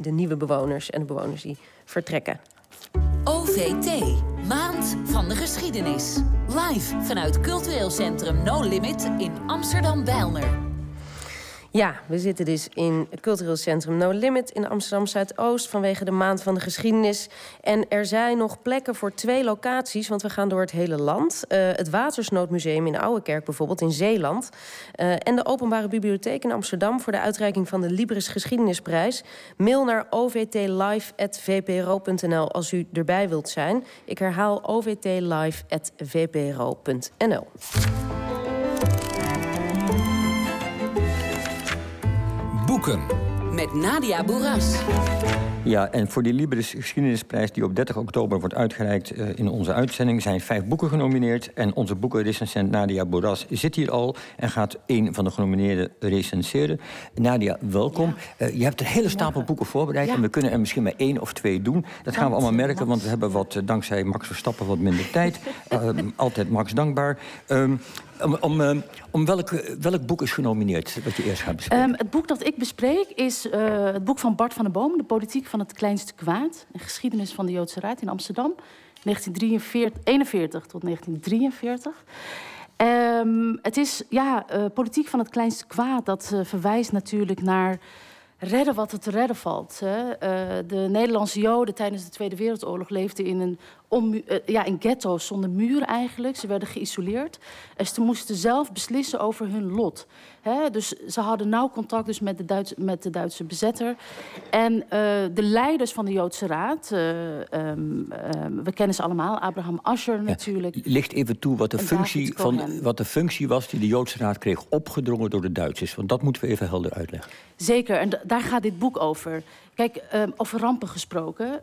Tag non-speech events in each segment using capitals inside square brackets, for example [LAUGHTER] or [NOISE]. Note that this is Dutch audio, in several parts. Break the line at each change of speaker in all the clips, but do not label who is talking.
de nieuwe bewoners en de bewoners die vertrekken.
OVT, Maand van de Geschiedenis. Live vanuit Cultureel Centrum No Limit in Amsterdam-Bijlmer.
Ja, we zitten dus in het cultureel centrum No Limit in Amsterdam Zuidoost vanwege de maand van de geschiedenis. En er zijn nog plekken voor twee locaties, want we gaan door het hele land. Uh, het Watersnoodmuseum in Ouwekerk bijvoorbeeld in Zeeland. Uh, en de Openbare Bibliotheek in Amsterdam voor de uitreiking van de Libris Geschiedenisprijs. Mail naar ovtlive.vpro.nl als u erbij wilt zijn. Ik herhaal ovtlive.vpro.nl.
Boeken. Met Nadia Boeras.
Ja, en voor die Libris Geschiedenisprijs die op 30 oktober wordt uitgereikt uh, in onze uitzending zijn vijf boeken genomineerd. En onze boekenrecensent Nadia Boeras zit hier al en gaat een van de genomineerden recenseren. Nadia, welkom. Ja. Uh, je hebt een hele stapel boeken voorbereid ja. en we kunnen er misschien maar één of twee doen. Dat gaan we allemaal merken, want we hebben wat, uh, dankzij Max Verstappen wat minder tijd. [LAUGHS] altijd Max dankbaar. Um, om, om, om welk, welk boek is genomineerd dat je eerst gaat bespreken?
Um, het boek dat ik bespreek is uh, het boek van Bart van der Boom... De politiek van het kleinste kwaad. Een geschiedenis van de Joodse Raad in Amsterdam. 1941 tot 1943. Um, het is ja, uh, politiek van het kleinste kwaad. Dat verwijst natuurlijk naar redden wat er te redden valt. Hè. De Nederlandse Joden tijdens de Tweede Wereldoorlog leefden in een om, uh, ja, in ghetto's zonder muren eigenlijk. Ze werden geïsoleerd. En ze moesten zelf beslissen over hun lot. Hè. Dus ze hadden nauw contact dus met, de Duits, met de Duitse bezetter. En uh, de leiders van de Joodse Raad, um, we kennen ze allemaal, Abraham Ascher natuurlijk.
Ja, licht even toe wat de, functie van, wat de functie was die de Joodse Raad kreeg opgedrongen door de Duitsers. Want dat moeten we even helder uitleggen.
Zeker, en daar gaat dit boek over. Kijk, um, over rampen gesproken.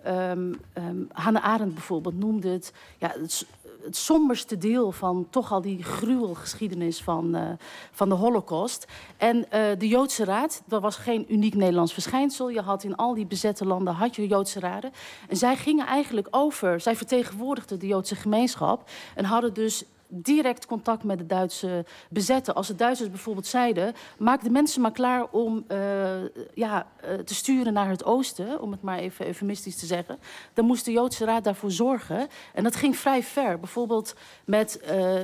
Hannah Arendt bijvoorbeeld noemde het, ja, het, somberste deel van toch al die gruwelgeschiedenis van, uh, van de Holocaust. En uh, de Joodse Raad, dat was geen uniek Nederlands verschijnsel. Je had in al die bezette landen had je Joodse raden. En zij gingen eigenlijk over, zij vertegenwoordigden de Joodse gemeenschap en hadden dus direct contact met de Duitse bezetter. Als de Duitsers bijvoorbeeld zeiden... maak de mensen maar klaar om uh, ja, uh, te sturen naar het oosten... om het maar even eufemistisch te zeggen... dan moest de Joodse Raad daarvoor zorgen. En dat ging vrij ver. Bijvoorbeeld met uh,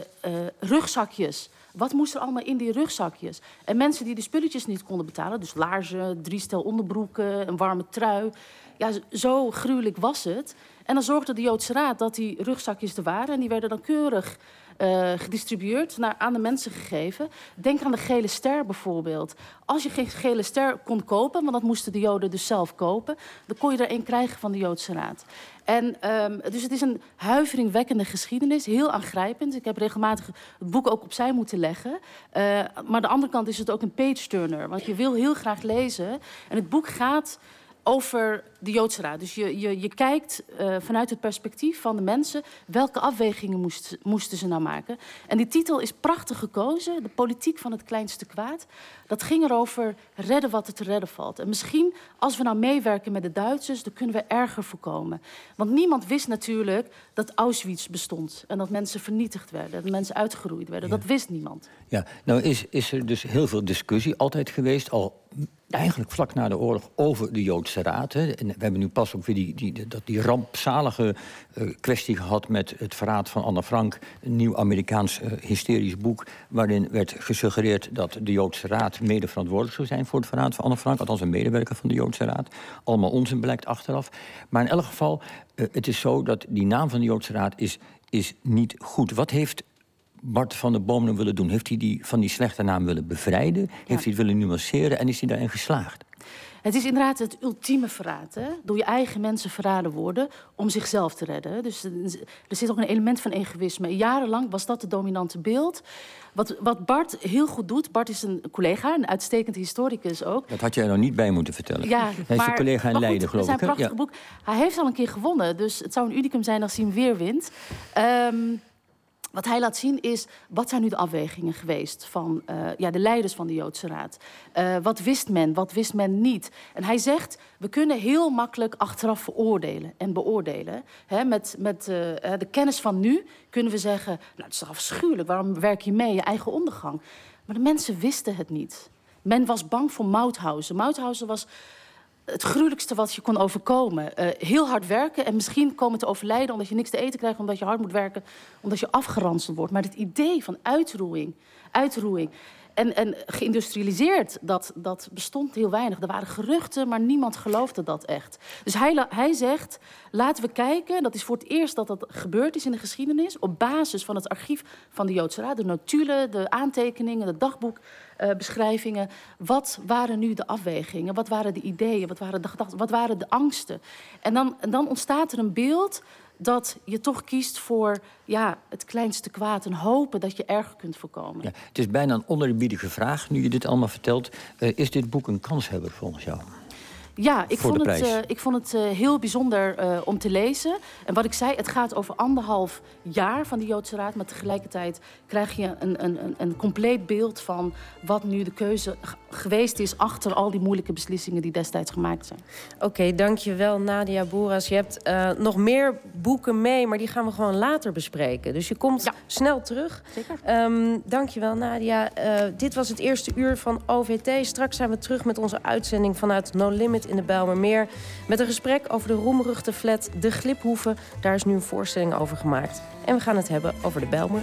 rugzakjes... Wat moest er allemaal in die rugzakjes? En mensen die de spulletjes niet konden betalen... dus laarzen, drie stel onderbroeken, een warme trui... ja, zo gruwelijk was het... En dan zorgde de Joodse Raad dat die rugzakjes er waren. En die werden dan keurig uh, gedistribueerd, naar, aan de mensen gegeven. Denk aan de gele ster bijvoorbeeld. Als je geen gele ster kon kopen, want dat moesten de Joden dus zelf kopen... dan kon je er een krijgen van de Joodse Raad. En, um, dus het is een huiveringwekkende geschiedenis, heel aangrijpend. Ik heb regelmatig het boek ook opzij moeten leggen. Uh, maar aan de andere kant is het ook een page-turner. Want je wil heel graag lezen. En het boek gaat over de Joodse Raad. Dus je, je, je kijkt uh, vanuit het perspectief van de mensen... welke afwegingen moest, moesten ze nou maken. En die titel is prachtig gekozen. De politiek van het kleinste kwaad. Dat ging erover redden wat er te redden valt. En misschien, als we nou meewerken met de Duitsers... dan kunnen we erger voorkomen. Want niemand wist natuurlijk dat Auschwitz bestond. En dat mensen vernietigd werden. Dat mensen uitgeroeid werden. Ja. Dat wist niemand.
Ja, nou is, is er dus heel veel discussie altijd geweest... al eigenlijk vlak na de oorlog over de Joodse Raad. Hè. En we hebben nu pas ook weer die, die, dat, die rampzalige uh, kwestie gehad... met het verraad van Anne Frank, een nieuw Amerikaans uh, hysterisch boek... waarin werd gesuggereerd dat de Joodse Raad mede verantwoordelijk zou zijn... voor het verraad van Anne Frank, althans een medewerker van de Joodse Raad. Allemaal onzin blijkt achteraf. Maar in elk geval, uh, het is zo dat die naam van de Joodse Raad is, is niet goed. Wat heeft Bart van der Boom willen doen? Heeft hij die van die slechte naam willen bevrijden? Ja. Heeft hij het willen nuanceren en is hij daarin geslaagd?
Het is inderdaad het ultieme verraad. Hè? Door je eigen mensen verraden worden om zichzelf te redden. Dus er zit ook een element van egoïsme. Jarenlang was dat het dominante beeld. Wat, wat Bart heel goed doet, Bart is een collega, een uitstekend historicus ook.
Dat had jij er nog niet bij moeten vertellen.
Ja,
Hij is een collega in Leiden, geloof
ik. Het
is
een prachtig ja. boek. Hij heeft al een keer gewonnen, dus het zou een unicum zijn als hij hem weer wint. Um, wat hij laat zien is, wat zijn nu de afwegingen geweest van uh, ja, de leiders van de Joodse Raad? Uh, wat wist men, wat wist men niet? En hij zegt, we kunnen heel makkelijk achteraf veroordelen en beoordelen. Met met uh, de kennis van nu kunnen we zeggen, nou het is afschuwelijk, waarom werk je mee, je eigen ondergang? Maar de mensen wisten het niet. Men was bang voor Mauthausen. Mauthausen was het gruwelijkste wat je kon overkomen. Uh, heel hard werken en misschien komen te overlijden omdat je niks te eten krijgt, omdat je hard moet werken, omdat je afgeranseld wordt. Maar het idee van uitroeiing, uitroeiing en, en geïndustrialiseerd, dat, dat bestond heel weinig. Er waren geruchten, maar niemand geloofde dat echt. Dus hij, hij zegt, laten we kijken, dat is voor het eerst dat dat gebeurd is in de geschiedenis... op basis van het archief van de Joodse Raad, de notulen, de aantekeningen, de dagboekbeschrijvingen. Uh, wat waren nu de afwegingen? Wat waren de ideeën? Wat waren de gedachten? Wat waren de angsten? En dan, en dan ontstaat er een beeld dat je toch kiest voor ja, het kleinste kwaad en hopen dat je erger kunt voorkomen.
Ja, het is bijna een onerbiedige vraag nu je dit allemaal vertelt. Uh, is dit boek een kanshebber volgens jou?
Ja, ik vond, het, uh, ik vond het uh, heel bijzonder uh, om te lezen. En wat ik zei, het gaat over anderhalf jaar van de Joodse Raad. Maar tegelijkertijd krijg je een, een, een compleet beeld van wat nu de keuze geweest is achter al die moeilijke beslissingen die destijds gemaakt zijn.
Oké, okay, dankjewel Nadia Boeras. Je hebt nog meer boeken mee, maar die gaan we gewoon later bespreken. Dus je komt ja. snel terug.
Zeker.
Um, dankjewel Nadia. dit was het eerste uur van OVT. Straks zijn we terug met onze uitzending vanuit No Limit in de Bijlmermeer. Met een gesprek over de roemruchte flat De Gliphoeven. Daar is nu een voorstelling over gemaakt. En we gaan het hebben over de Bijlmer